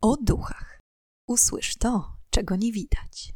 o duchach. Usłysz to, czego nie widać.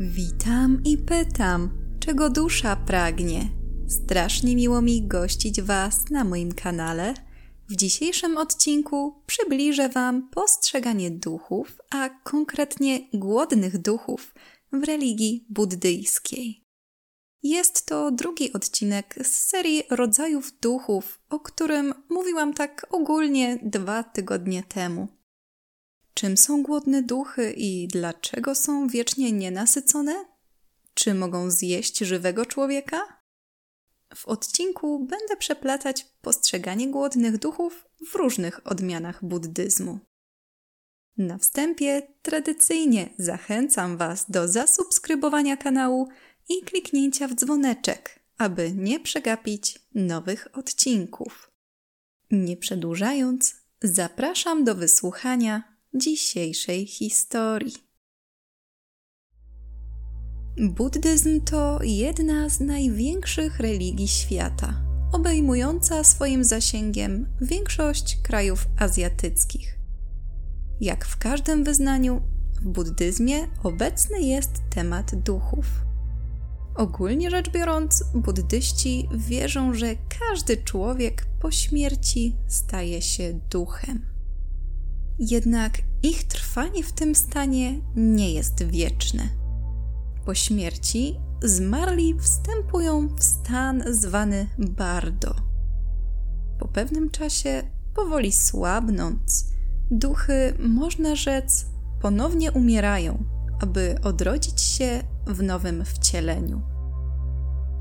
Witam i pytam, czego dusza pragnie. Strasznie miło mi gościć Was na moim kanale. W dzisiejszym odcinku przybliżę Wam postrzeganie duchów, a konkretnie głodnych duchów w religii buddyjskiej. Jest to drugi odcinek z serii rodzajów duchów, o którym mówiłam tak ogólnie dwa tygodnie temu. Czym są głodne duchy i dlaczego są wiecznie nienasycone? Czy mogą zjeść żywego człowieka? W odcinku będę przeplatać postrzeganie głodnych duchów w różnych odmianach buddyzmu. Na wstępie tradycyjnie zachęcam Was do zasubskrybowania kanału i kliknięcia w dzwoneczek, aby nie przegapić nowych odcinków. Nie przedłużając, zapraszam do wysłuchania dzisiejszej historii. Buddyzm to jedna z największych religii świata, obejmująca swoim zasięgiem większość krajów azjatyckich. Jak w każdym wyznaniu, w buddyzmie obecny jest temat duchów. Ogólnie rzecz biorąc, buddyści wierzą, że każdy człowiek po śmierci staje się duchem. Jednak ich trwanie w tym stanie nie jest wieczne. Po śmierci zmarli wstępują w stan zwany bardo. Po pewnym czasie, powoli słabnąc, duchy, można rzec, ponownie umierają, aby odrodzić się w nowym wcieleniu.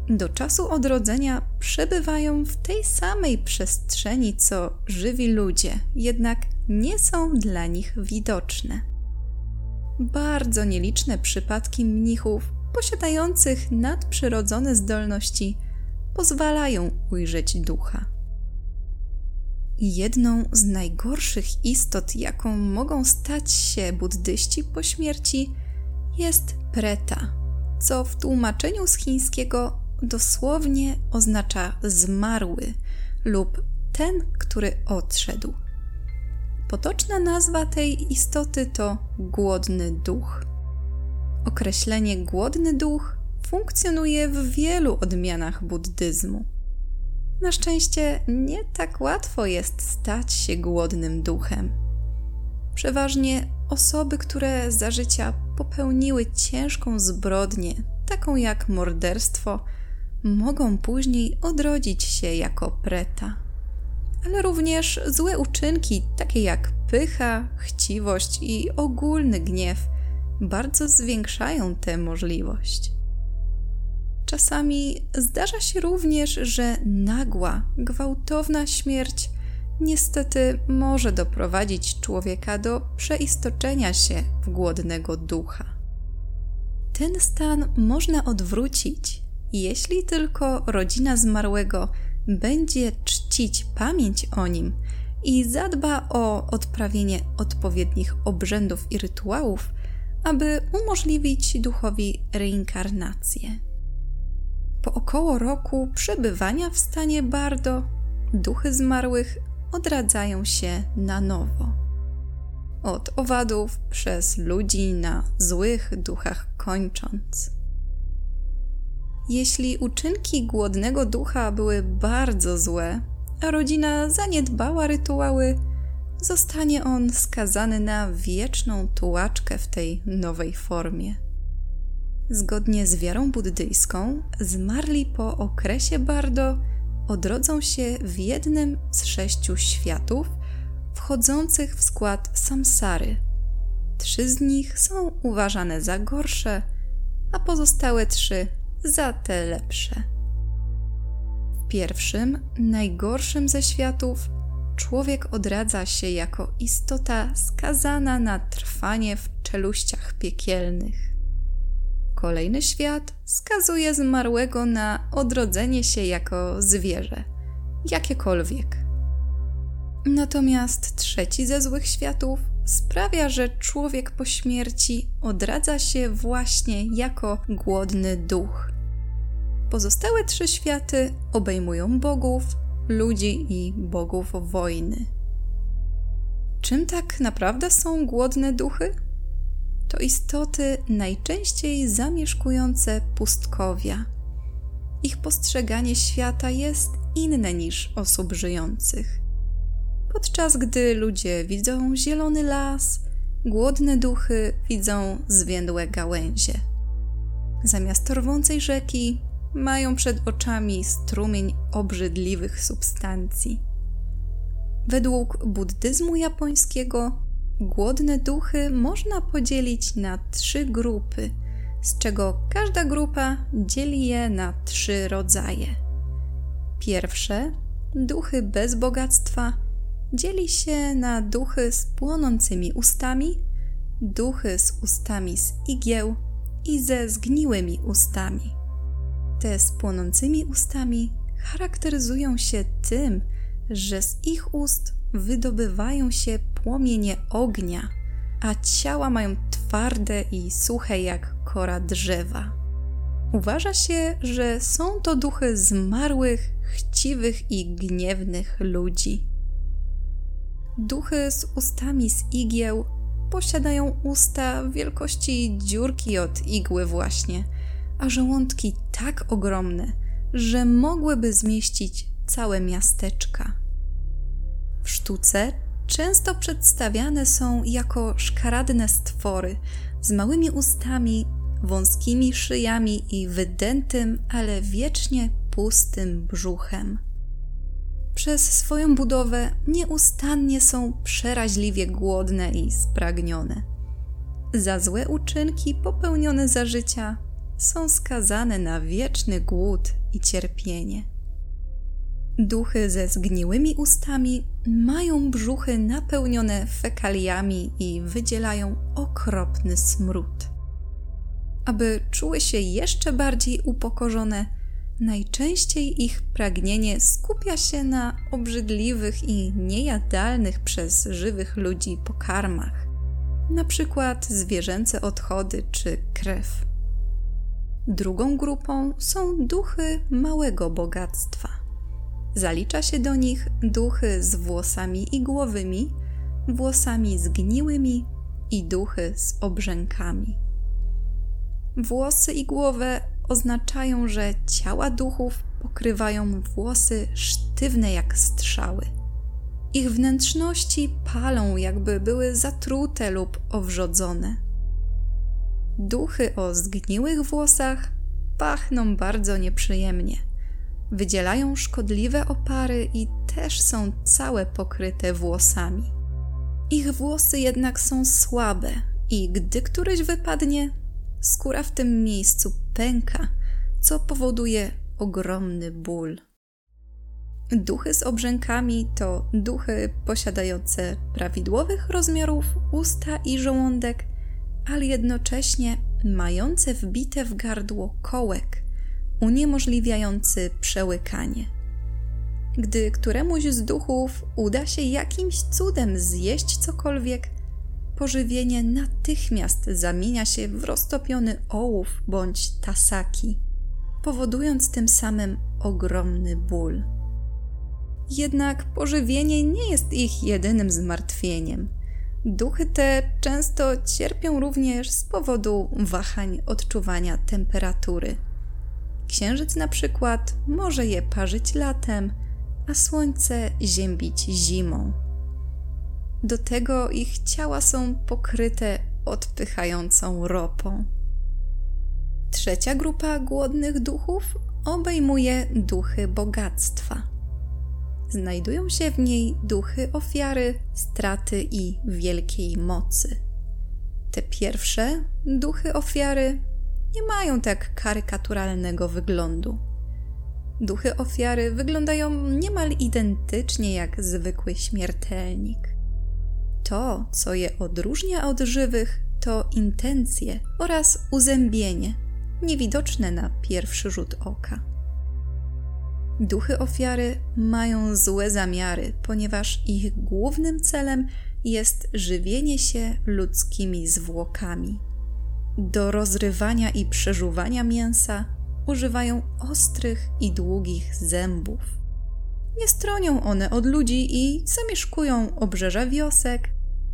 Do czasu odrodzenia przebywają w tej samej przestrzeni co żywi ludzie, jednak nie są dla nich widoczne. Bardzo nieliczne przypadki mnichów posiadających nadprzyrodzone zdolności pozwalają ujrzeć ducha. Jedną z najgorszych istot, jaką mogą stać się buddyści po śmierci, jest preta, co w tłumaczeniu z chińskiego dosłownie oznacza zmarły lub ten, który odszedł. Potoczna nazwa tej istoty to głodny duch. Określenie głodny duch funkcjonuje w wielu odmianach buddyzmu. Na szczęście nie tak łatwo jest stać się głodnym duchem. Przeważnie osoby, które za życia popełniły ciężką zbrodnię, taką jak morderstwo, mogą później odrodzić się jako preta. Ale również złe uczynki, takie jak pycha, chciwość i ogólny gniew, bardzo zwiększają tę możliwość. Czasami zdarza się również, że nagła, gwałtowna śmierć niestety może doprowadzić człowieka do przeistoczenia się w głodnego ducha. Ten stan można odwrócić, jeśli tylko rodzina zmarłego będzie czcić pamięć o nim i zadba o odprawienie odpowiednich obrzędów i rytuałów, aby umożliwić duchowi reinkarnację. Po około roku przebywania w stanie bardo, duchy zmarłych odradzają się na nowo. Od owadów przez ludzi na złych duchach kończąc. Jeśli uczynki głodnego ducha były bardzo złe, a rodzina zaniedbała rytuały, zostanie on skazany na wieczną tułaczkę w tej nowej formie. Zgodnie z wiarą buddyjską, zmarli po okresie bardo odrodzą się w jednym z sześciu światów wchodzących w skład samsary. Trzy z nich są uważane za gorsze, a pozostałe trzy za te lepsze. W pierwszym, najgorszym ze światów, człowiek odradza się jako istota skazana na trwanie w czeluściach piekielnych. Kolejny świat skazuje zmarłego na odrodzenie się jako zwierzę, jakiekolwiek. Natomiast trzeci ze złych światów sprawia, że człowiek po śmierci odradza się właśnie jako głodny duch. pozostałe trzy światy obejmują bogów, ludzi i bogów wojny. Czym tak naprawdę są głodne duchy? To istoty najczęściej zamieszkujące pustkowia. Ich postrzeganie świata jest inne niż osób żyjących. Podczas gdy ludzie widzą zielony las, głodne duchy widzą zwiędłe gałęzie. Zamiast rwącej rzeki mają przed oczami strumień obrzydliwych substancji. Według buddyzmu japońskiego głodne duchy można podzielić na trzy grupy, z czego każda grupa dzieli je na trzy rodzaje. Pierwsze, duchy bez bogactwa, dzieli się na duchy z płonącymi ustami, duchy z ustami z igieł i ze zgniłymi ustami. Te z płonącymi ustami charakteryzują się tym, że z ich ust wydobywają się płomienie ognia, a ciała mają twarde i suche jak kora drzewa. Uważa się, że są to duchy zmarłych, chciwych i gniewnych ludzi. Duchy z ustami z igieł posiadają usta wielkości dziurki od igły właśnie, a żołądki tak ogromne, że mogłyby zmieścić całe miasteczka. W sztuce często przedstawiane są jako szkaradne stwory z małymi ustami, wąskimi szyjami i wydętym, ale wiecznie pustym brzuchem. Przez swoją budowę nieustannie są przeraźliwie głodne i spragnione. Za złe uczynki popełnione za życia są skazane na wieczny głód i cierpienie. Duchy ze zgniłymi ustami mają brzuchy napełnione fekaliami i wydzielają okropny smród. Aby czuły się jeszcze bardziej upokorzone, najczęściej ich pragnienie skupia się na obrzydliwych i niejadalnych przez żywych ludzi pokarmach, na przykład zwierzęce odchody czy krew. Drugą grupą są duchy małego bogactwa. Zalicza się do nich duchy z włosami igłowymi, włosami zgniłymi i duchy z obrzękami. Włosy igłowe oznaczają, że ciała duchów pokrywają włosy sztywne jak strzały. Ich wnętrzności palą, jakby były zatrute lub owrzodzone. Duchy o zgniłych włosach pachną bardzo nieprzyjemnie. Wydzielają szkodliwe opary i też są całe pokryte włosami. Ich włosy jednak są słabe i gdy któryś wypadnie, skóra w tym miejscu pęka, co powoduje ogromny ból. Duchy z obrzękami to duchy posiadające prawidłowych rozmiarów usta i żołądek, ale jednocześnie mające wbite w gardło kołek, uniemożliwiający przełykanie. Gdy któremuś z duchów uda się jakimś cudem zjeść cokolwiek, pożywienie natychmiast zamienia się w roztopiony ołów bądź tasaki, powodując tym samym ogromny ból. Jednak pożywienie nie jest ich jedynym zmartwieniem. Duchy te często cierpią również z powodu wahań odczuwania temperatury. Księżyc na przykład może je parzyć latem, a słońce ziębić zimą. Do tego ich ciała są pokryte odpychającą ropą. Trzecia grupa głodnych duchów obejmuje duchy bogactwa. Znajdują się w niej duchy ofiary, straty i wielkiej mocy. Te pierwsze, duchy ofiary, nie mają tak karykaturalnego wyglądu. Duchy ofiary wyglądają niemal identycznie jak zwykły śmiertelnik. To, co je odróżnia od żywych, to intencje oraz uzębienie, niewidoczne na pierwszy rzut oka. Duchy ofiary mają złe zamiary, ponieważ ich głównym celem jest żywienie się ludzkimi zwłokami. Do rozrywania i przeżuwania mięsa używają ostrych i długich zębów. Nie stronią one od ludzi i zamieszkują obrzeża wiosek,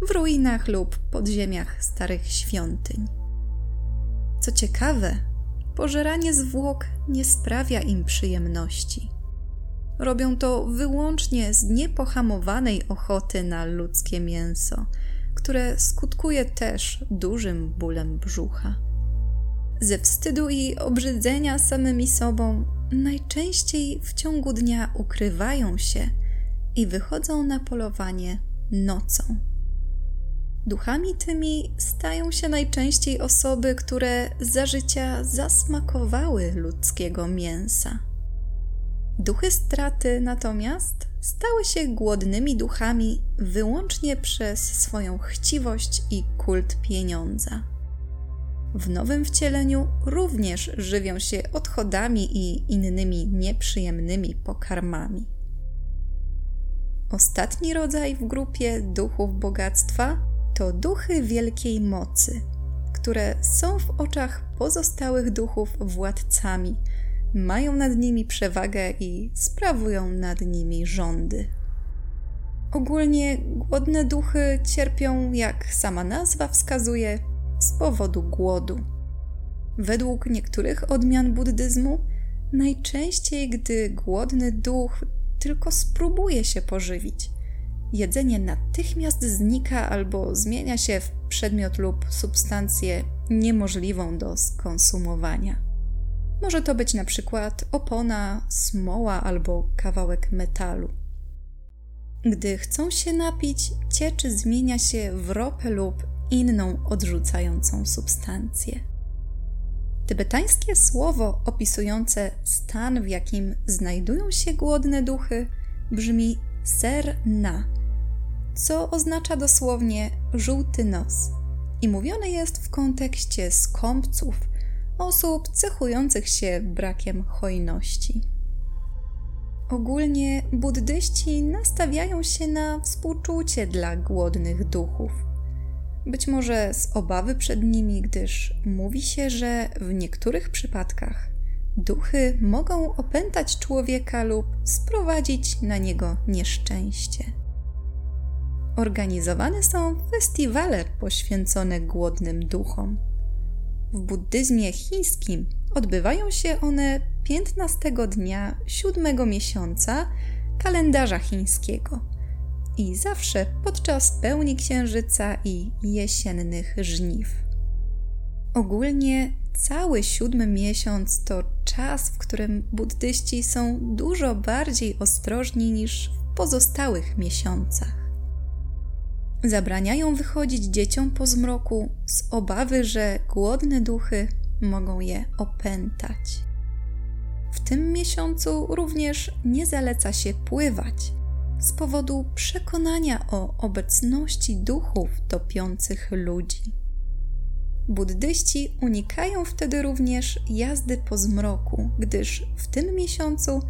w ruinach lub podziemiach starych świątyń. Co ciekawe, pożeranie zwłok nie sprawia im przyjemności. Robią to wyłącznie z niepohamowanej ochoty na ludzkie mięso, które skutkuje też dużym bólem brzucha. Ze wstydu i obrzydzenia samymi sobą najczęściej w ciągu dnia ukrywają się i wychodzą na polowanie nocą. Duchami tymi stają się najczęściej osoby, które za życia zasmakowały ludzkiego mięsa. Duchy straty natomiast stały się głodnymi duchami wyłącznie przez swoją chciwość i kult pieniądza. W nowym wcieleniu również żywią się odchodami i innymi nieprzyjemnymi pokarmami. Ostatni rodzaj w grupie duchów bogactwa to duchy wielkiej mocy, które są w oczach pozostałych duchów władcami, mają nad nimi przewagę i sprawują nad nimi rządy. Ogólnie głodne duchy cierpią, jak sama nazwa wskazuje, z powodu głodu. Według niektórych odmian buddyzmu, najczęściej gdy głodny duch tylko spróbuje się pożywić, jedzenie natychmiast znika albo zmienia się w przedmiot lub substancję niemożliwą do skonsumowania. Może to być na przykład opona, smoła albo kawałek metalu. Gdy chcą się napić, cieczy zmienia się w ropę lub inną odrzucającą substancję. Tybetańskie słowo opisujące stan, w jakim znajdują się głodne duchy, brzmi ser na, co oznacza dosłownie żółty nos i mówione jest w kontekście skąpców, osób cechujących się brakiem hojności. Ogólnie buddyści nastawiają się na współczucie dla głodnych duchów. Być może z obawy przed nimi, gdyż mówi się, że w niektórych przypadkach duchy mogą opętać człowieka lub sprowadzić na niego nieszczęście. Organizowane są festiwale poświęcone głodnym duchom. W buddyzmie chińskim odbywają się one 15 dnia siódmego miesiąca kalendarza chińskiego i zawsze podczas pełni księżyca i jesiennych żniw. Ogólnie cały siódmy miesiąc to czas, w którym buddyści są dużo bardziej ostrożni niż w pozostałych miesiącach. Zabraniają wychodzić dzieciom po zmroku z obawy, że głodne duchy mogą je opętać. W tym miesiącu również nie zaleca się pływać z powodu przekonania o obecności duchów topiących ludzi. Buddyści unikają wtedy również jazdy po zmroku, gdyż w tym miesiącu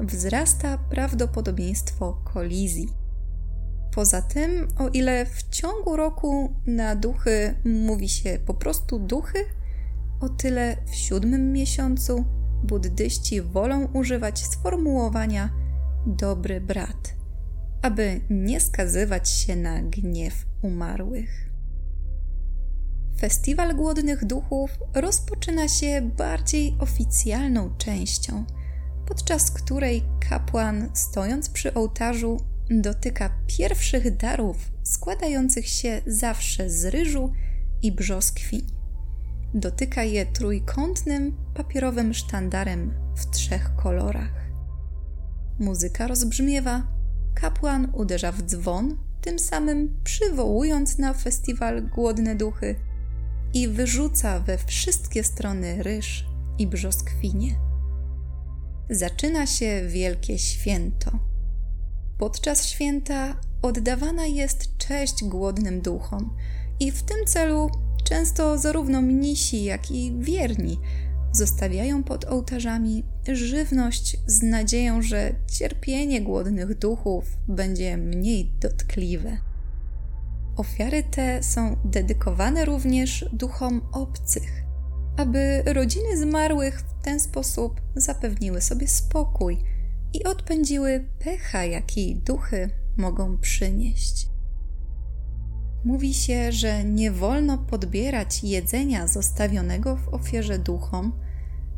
wzrasta prawdopodobieństwo kolizji. Poza tym, o ile w ciągu roku na duchy mówi się po prostu duchy, o tyle w siódmym miesiącu buddyści wolą używać sformułowania dobry brat, aby nie skazywać się na gniew umarłych. Festiwal Głodnych Duchów rozpoczyna się bardziej oficjalną częścią, podczas której kapłan, stojąc przy ołtarzu, dotyka pierwszych darów składających się zawsze z ryżu i brzoskwini. Dotyka je trójkątnym papierowym sztandarem w trzech kolorach. Muzyka rozbrzmiewa, kapłan uderza w dzwon, tym samym przywołując na festiwal głodne duchy i wyrzuca we wszystkie strony ryż i brzoskwinie. Zaczyna się wielkie święto Podczas święta oddawana jest cześć głodnym duchom i w tym celu często zarówno mnisi, jak i wierni zostawiają pod ołtarzami żywność z nadzieją, że cierpienie głodnych duchów będzie mniej dotkliwe. Ofiary te są dedykowane również duchom obcych, aby rodziny zmarłych w ten sposób zapewniły sobie spokój i odpędziły pecha, jaki duchy mogą przynieść. Mówi się, że nie wolno podbierać jedzenia zostawionego w ofierze duchom,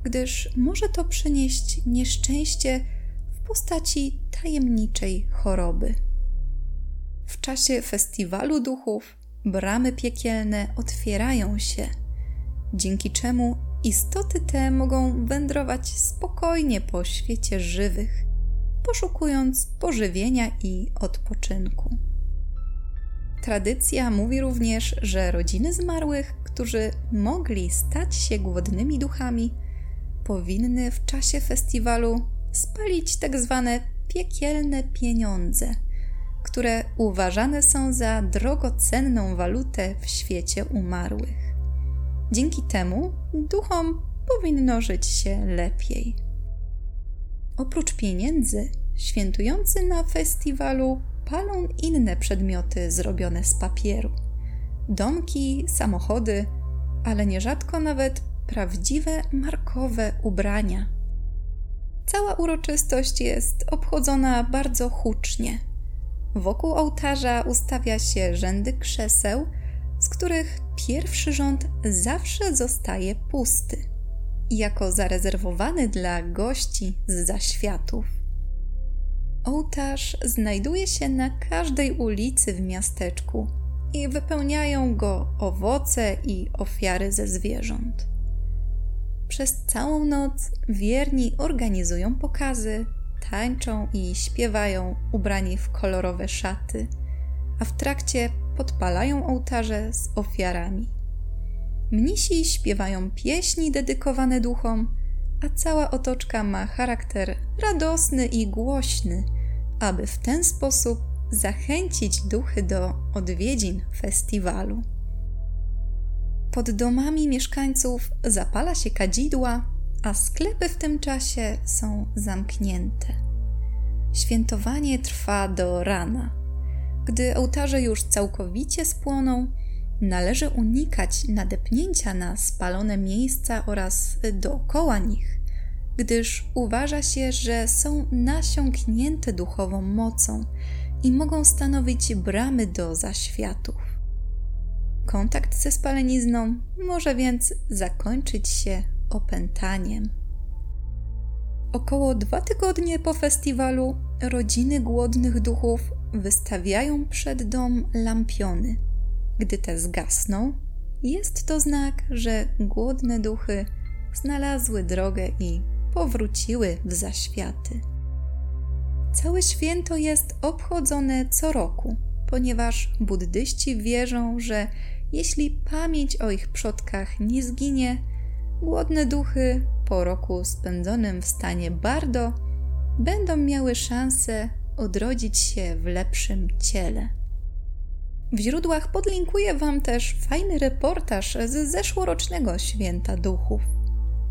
gdyż może to przynieść nieszczęście w postaci tajemniczej choroby. W czasie festiwalu duchów bramy piekielne otwierają się, dzięki czemu istoty te mogą wędrować spokojnie po świecie żywych, poszukując pożywienia i odpoczynku. Tradycja mówi również, że rodziny zmarłych, którzy mogli stać się głodnymi duchami, powinny w czasie festiwalu spalić tak zwane piekielne pieniądze, które uważane są za drogocenną walutę w świecie umarłych. Dzięki temu duchom powinno żyć się lepiej. Oprócz pieniędzy, świętujący na festiwalu palą inne przedmioty zrobione z papieru. Domki, samochody, ale nierzadko nawet prawdziwe markowe ubrania. Cała uroczystość jest obchodzona bardzo hucznie. Wokół ołtarza ustawia się rzędy krzeseł, z których pierwszy rząd zawsze zostaje pusty, jako zarezerwowany dla gości z zaświatów. Ołtarz znajduje się na każdej ulicy w miasteczku i wypełniają go owoce i ofiary ze zwierząt. Przez całą noc wierni organizują pokazy, tańczą i śpiewają ubrani w kolorowe szaty, a w trakcie podpalają ołtarze z ofiarami. Mnisi śpiewają pieśni dedykowane duchom, a cała otoczka ma charakter radosny i głośny, aby w ten sposób zachęcić duchy do odwiedzin festiwalu. Pod domami mieszkańców zapala się kadzidła, a sklepy w tym czasie są zamknięte. Świętowanie trwa do rana. Gdy ołtarze już całkowicie spłoną, należy unikać nadepnięcia na spalone miejsca oraz dookoła nich, gdyż uważa się, że są nasiąknięte duchową mocą i mogą stanowić bramy do zaświatów. Kontakt ze spalenizną może więc zakończyć się opętaniem. Około dwa tygodnie po festiwalu rodziny głodnych duchów wystawiają przed dom lampiony. Gdy te zgasną, jest to znak, że głodne duchy znalazły drogę i powróciły w zaświaty. Całe święto jest obchodzone co roku, ponieważ buddyści wierzą, że jeśli pamięć o ich przodkach nie zginie, głodne duchy po roku spędzonym w stanie bardo będą miały szansę odrodzić się w lepszym ciele. W źródłach podlinkuję Wam też fajny reportaż z zeszłorocznego Święta Duchów.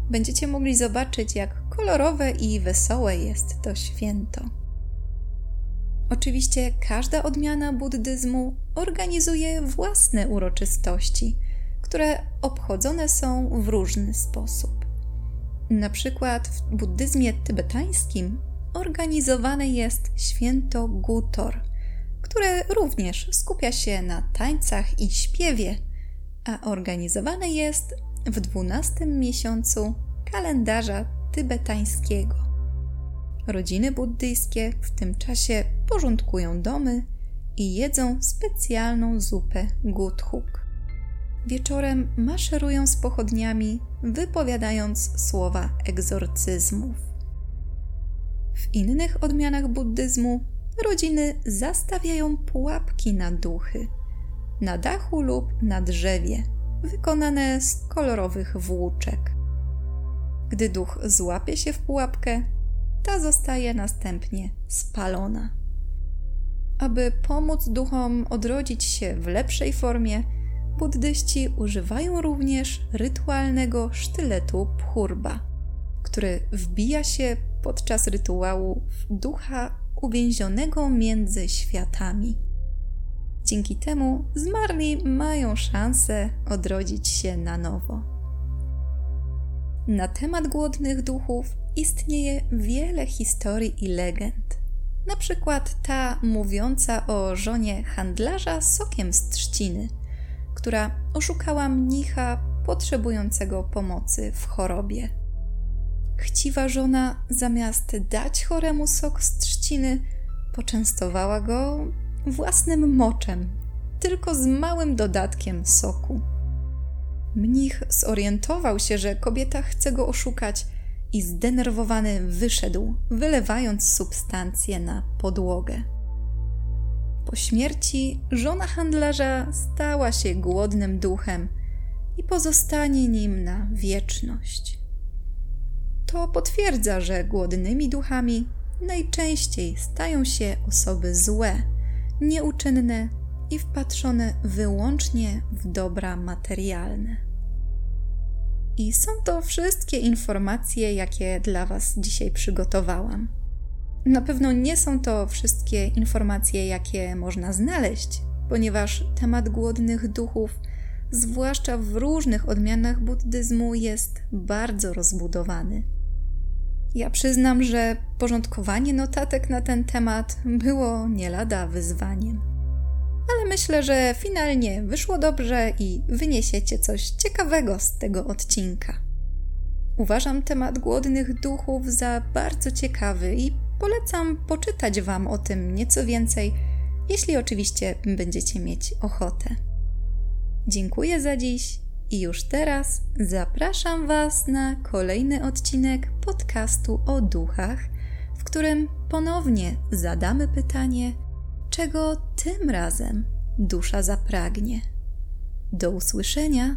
Będziecie mogli zobaczyć, jak kolorowe i wesołe jest to święto. Oczywiście każda odmiana buddyzmu organizuje własne uroczystości, które obchodzone są w różny sposób. Na przykład w buddyzmie tybetańskim organizowane jest święto Gutor, które również skupia się na tańcach i śpiewie, a organizowane jest w dwunastym miesiącu kalendarza tybetańskiego. Rodziny buddyjskie w tym czasie porządkują domy i jedzą specjalną zupę guthuk. Wieczorem maszerują z pochodniami, wypowiadając słowa egzorcyzmów. W innych odmianach buddyzmu rodziny zastawiają pułapki na duchy na dachu lub na drzewie, wykonane z kolorowych włóczek. Gdy duch złapie się w pułapkę, ta zostaje następnie spalona. Aby pomóc duchom odrodzić się w lepszej formie, buddyści używają również rytualnego sztyletu pchurba, który wbija się podczas rytuału ducha uwięzionego między światami. Dzięki temu zmarli mają szansę odrodzić się na nowo. Na temat głodnych duchów istnieje wiele historii i legend. Na przykład ta mówiąca o żonie handlarza sokiem z trzciny, która oszukała mnicha potrzebującego pomocy w chorobie. Chciwa żona zamiast dać choremu sok z trzciny, poczęstowała go własnym moczem, tylko z małym dodatkiem soku. Mnich zorientował się, że kobieta chce go oszukać i zdenerwowany wyszedł, wylewając substancję na podłogę. Po śmierci żona handlarza stała się głodnym duchem i pozostanie nim na wieczność. To potwierdza, że głodnymi duchami najczęściej stają się osoby złe, nieuczynne i wpatrzone wyłącznie w dobra materialne. I są to wszystkie informacje, jakie dla Was dzisiaj przygotowałam. Na pewno nie są to wszystkie informacje, jakie można znaleźć, ponieważ temat głodnych duchów, zwłaszcza w różnych odmianach buddyzmu, jest bardzo rozbudowany. Ja przyznam, że porządkowanie notatek na ten temat było nie lada wyzwaniem. Ale myślę, że finalnie wyszło dobrze i wyniesiecie coś ciekawego z tego odcinka. Uważam temat głodnych duchów za bardzo ciekawy i polecam poczytać Wam o tym nieco więcej, jeśli oczywiście będziecie mieć ochotę. Dziękuję za dziś i już teraz zapraszam Was na kolejny odcinek podcastu o duchach, w którym ponownie zadamy pytanie, czego tym razem dusza zapragnie. Do usłyszenia